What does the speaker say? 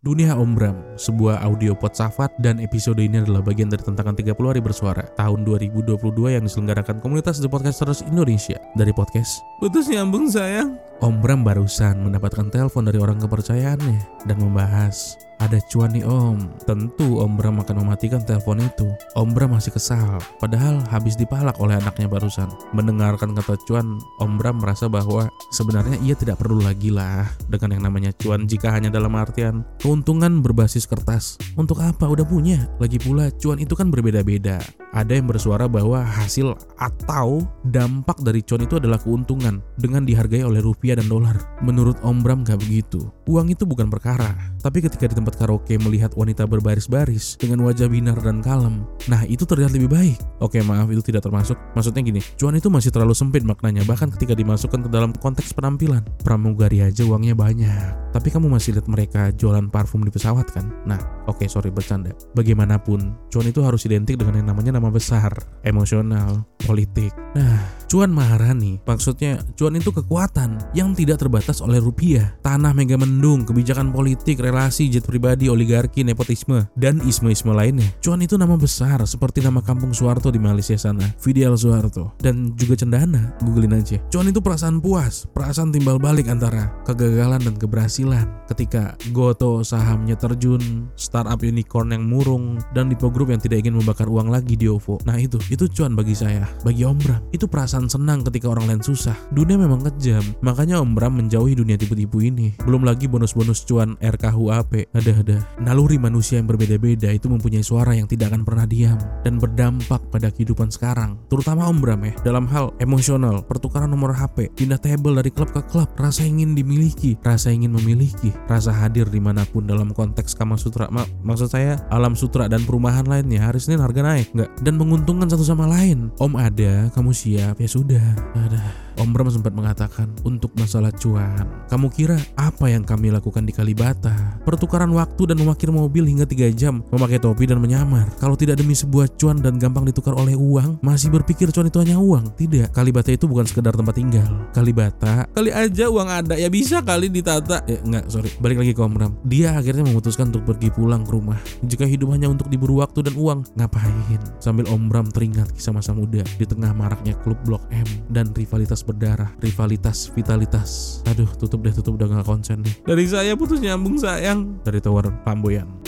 Dunia Om Bram, sebuah audio podsafat dan episode ini adalah bagian dari tantangan 30 hari bersuara tahun 2022 yang diselenggarakan komunitas The Podcasters Indonesia dari podcast Putus Nyambung Sayang. Om Bram barusan mendapatkan telepon dari orang kepercayaannya dan membahas ada cuan nih om. Tentu Om Bram akan mematikan telepon itu. Om Bram masih kesal, padahal habis dipalak oleh anaknya barusan. Mendengarkan kata cuan, Om Bram merasa bahwa sebenarnya ia tidak perlu lagi lah dengan yang namanya cuan jika hanya dalam artian keuntungan berbasis kertas. Untuk apa? Udah punya. Lagi pula cuan itu kan berbeda-beda. Ada yang bersuara bahwa hasil atau dampak dari cuan itu adalah keuntungan dengan dihargai oleh rupiah dan dolar. Menurut Om Bram gak begitu. Uang itu bukan perkara, tapi ketika di tempat karaoke melihat wanita berbaris-baris dengan wajah binar dan kalem. Nah, itu terlihat lebih baik. Oke, maaf itu tidak termasuk. Maksudnya gini, cuan itu masih terlalu sempit maknanya bahkan ketika dimasukkan ke dalam konteks penampilan. Pramugari aja uangnya banyak. Tapi kamu masih lihat mereka jualan parfum di pesawat kan? Nah, oke sorry bercanda. Bagaimanapun, cuan itu harus identik dengan yang namanya nama besar, emosional, politik. Nah, Cuan Maharani, maksudnya cuan itu kekuatan yang tidak terbatas oleh rupiah, tanah mega mendung, kebijakan politik, relasi, jet pribadi, oligarki, nepotisme, dan isme-isme lainnya. Cuan itu nama besar seperti nama kampung Soeharto di Malaysia sana, Fidel Soeharto, dan juga Cendana, googlein aja. Cuan itu perasaan puas, perasaan timbal balik antara kegagalan dan keberhasilan. Ketika Goto sahamnya terjun, startup unicorn yang murung, dan Lipo Group yang tidak ingin membakar uang lagi di OVO. Nah itu, itu cuan bagi saya, bagi Om Bram. Itu perasaan senang ketika orang lain susah. Dunia memang kejam, makanya Om Bram menjauhi dunia tipu-tipu ini. Belum lagi bonus-bonus cuan RKUAP. Ada-ada. Naluri manusia yang berbeda-beda itu mempunyai suara yang tidak akan pernah diam dan berdampak pada kehidupan sekarang. Terutama Om Bram ya, dalam hal emosional, pertukaran nomor HP, pindah table dari klub ke klub, rasa ingin dimiliki, rasa ingin memiliki, rasa hadir di mana pun dalam konteks Kama Sutra. Ma maksud saya alam sutra dan perumahan lainnya hari Senin harga naik nggak dan menguntungkan satu sama lain. Om ada, kamu siap ya sudah. Ada. Om Bram sempat mengatakan, untuk masalah cuan, kamu kira apa yang kami lakukan di Kalibata? Pertukaran waktu dan memakir mobil hingga 3 jam, memakai topi dan menyamar. Kalau tidak demi sebuah cuan dan gampang ditukar oleh uang, masih berpikir cuan itu hanya uang? Tidak, Kalibata itu bukan sekedar tempat tinggal. Kalibata, kali aja uang ada, ya bisa kali ditata. Eh, enggak, sorry. Balik lagi ke Om Bram. Dia akhirnya memutuskan untuk pergi pulang ke rumah. Jika hidup hanya untuk diburu waktu dan uang, ngapain? Sambil Om Bram teringat kisah masa muda di tengah maraknya klub Blok M dan rivalitas berdarah, rivalitas, vitalitas. Aduh, tutup deh, tutup udah gak konsen nih. Dari saya putus nyambung sayang. Dari Tower Pamboyan.